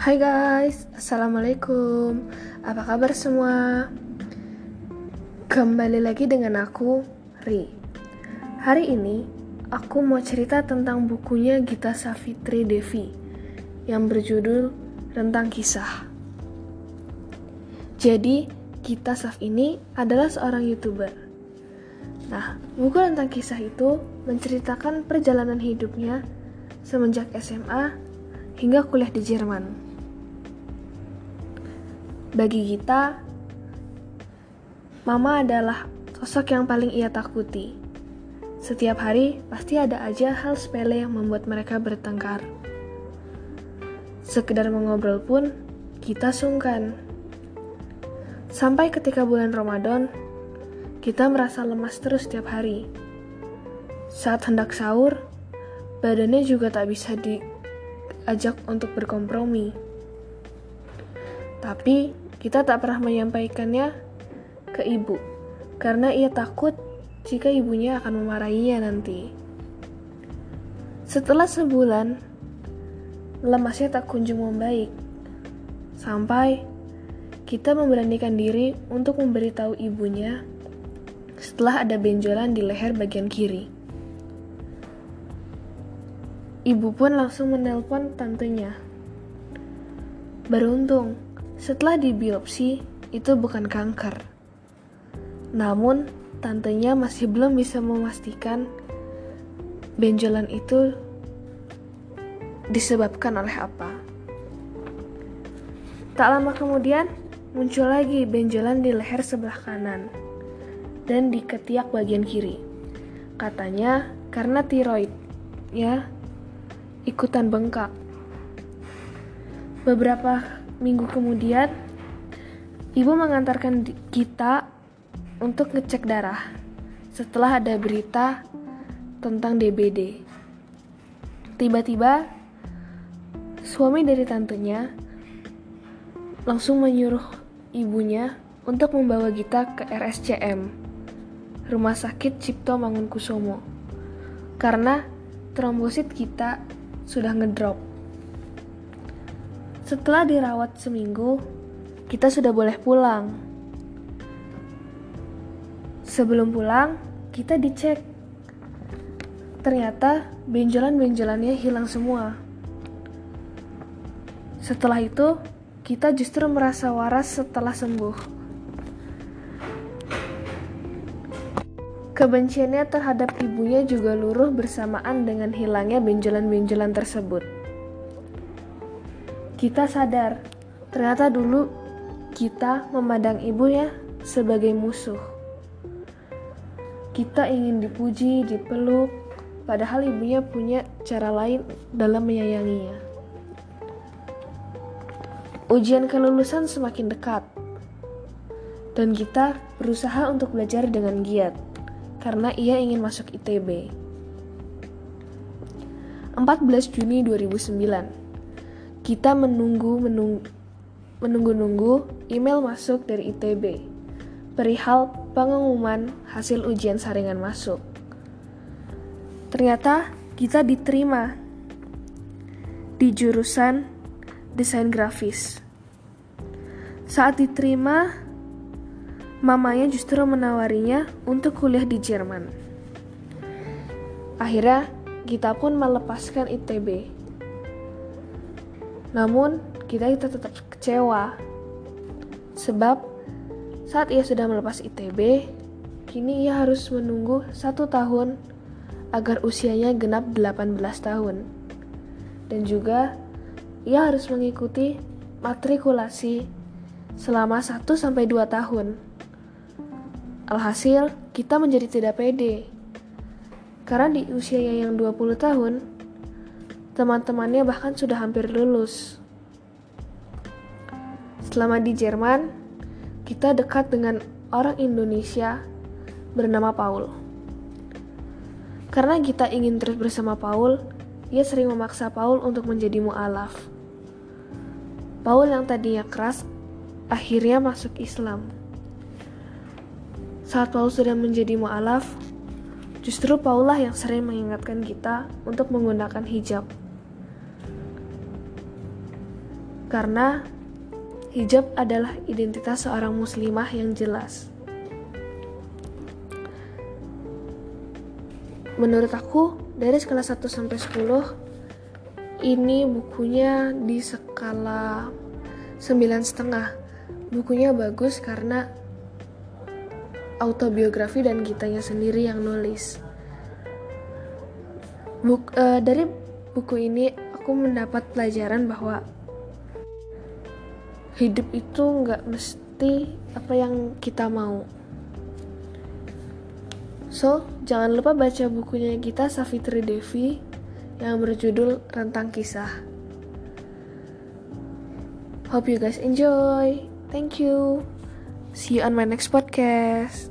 Hai guys, Assalamualaikum Apa kabar semua? Kembali lagi dengan aku, Ri Hari ini, aku mau cerita tentang bukunya Gita Savitri Devi Yang berjudul Rentang Kisah Jadi, Gita Sav ini adalah seorang youtuber Nah, buku Rentang Kisah itu menceritakan perjalanan hidupnya semenjak SMA hingga kuliah di Jerman. Bagi kita, mama adalah sosok yang paling ia takuti. Setiap hari pasti ada aja hal sepele yang membuat mereka bertengkar. Sekedar mengobrol pun, kita sungkan. Sampai ketika bulan Ramadan, kita merasa lemas terus setiap hari. Saat hendak sahur, badannya juga tak bisa diajak untuk berkompromi. Tapi kita tak pernah menyampaikannya ke ibu karena ia takut jika ibunya akan memarahinya nanti. Setelah sebulan, lemasnya tak kunjung membaik. Sampai kita memberanikan diri untuk memberitahu ibunya setelah ada benjolan di leher bagian kiri. Ibu pun langsung menelpon tantenya. Beruntung, setelah dibiopsi, itu bukan kanker. Namun, tantenya masih belum bisa memastikan benjolan itu disebabkan oleh apa. Tak lama kemudian, muncul lagi benjolan di leher sebelah kanan dan di ketiak bagian kiri. Katanya karena tiroid, ya, ikutan bengkak. Beberapa minggu kemudian, ibu mengantarkan kita untuk ngecek darah setelah ada berita tentang DBD. Tiba-tiba, suami dari tantenya langsung menyuruh ibunya untuk membawa kita ke RSCM, Rumah Sakit Cipto Mangunkusumo, karena trombosit kita sudah ngedrop. Setelah dirawat seminggu, kita sudah boleh pulang. Sebelum pulang, kita dicek. Ternyata benjolan-benjolannya hilang semua. Setelah itu, kita justru merasa waras setelah sembuh. Kebenciannya terhadap ibunya juga luruh bersamaan dengan hilangnya benjolan-benjolan tersebut kita sadar ternyata dulu kita memandang ibu ya sebagai musuh. Kita ingin dipuji, dipeluk, padahal ibunya punya cara lain dalam menyayanginya. Ujian kelulusan semakin dekat, dan kita berusaha untuk belajar dengan giat karena ia ingin masuk ITB. 14 Juni 2009 kita menunggu menunggu menunggu-nunggu email masuk dari ITB perihal pengumuman hasil ujian saringan masuk. Ternyata kita diterima di jurusan desain grafis. Saat diterima, mamanya justru menawarinya untuk kuliah di Jerman. Akhirnya, kita pun melepaskan ITB namun, kita itu tetap kecewa. Sebab, saat ia sudah melepas ITB, kini ia harus menunggu satu tahun agar usianya genap 18 tahun. Dan juga, ia harus mengikuti matrikulasi selama 1-2 tahun. Alhasil, kita menjadi tidak pede. Karena di usianya yang 20 tahun, Teman-temannya bahkan sudah hampir lulus. Selama di Jerman, kita dekat dengan orang Indonesia bernama Paul. Karena kita ingin terus bersama Paul, ia sering memaksa Paul untuk menjadi mu'alaf. Paul yang tadinya keras, akhirnya masuk Islam. Saat Paul sudah menjadi mu'alaf, justru Paul lah yang sering mengingatkan kita untuk menggunakan hijab. Karena hijab adalah identitas seorang muslimah yang jelas. Menurut aku, dari skala 1 sampai 10, ini bukunya di skala 9 setengah. Bukunya bagus karena autobiografi dan kitanya sendiri yang nulis. Buk, uh, dari buku ini aku mendapat pelajaran bahwa hidup itu nggak mesti apa yang kita mau. So, jangan lupa baca bukunya kita Safitri Devi yang berjudul Rentang Kisah. Hope you guys enjoy. Thank you. See you on my next podcast.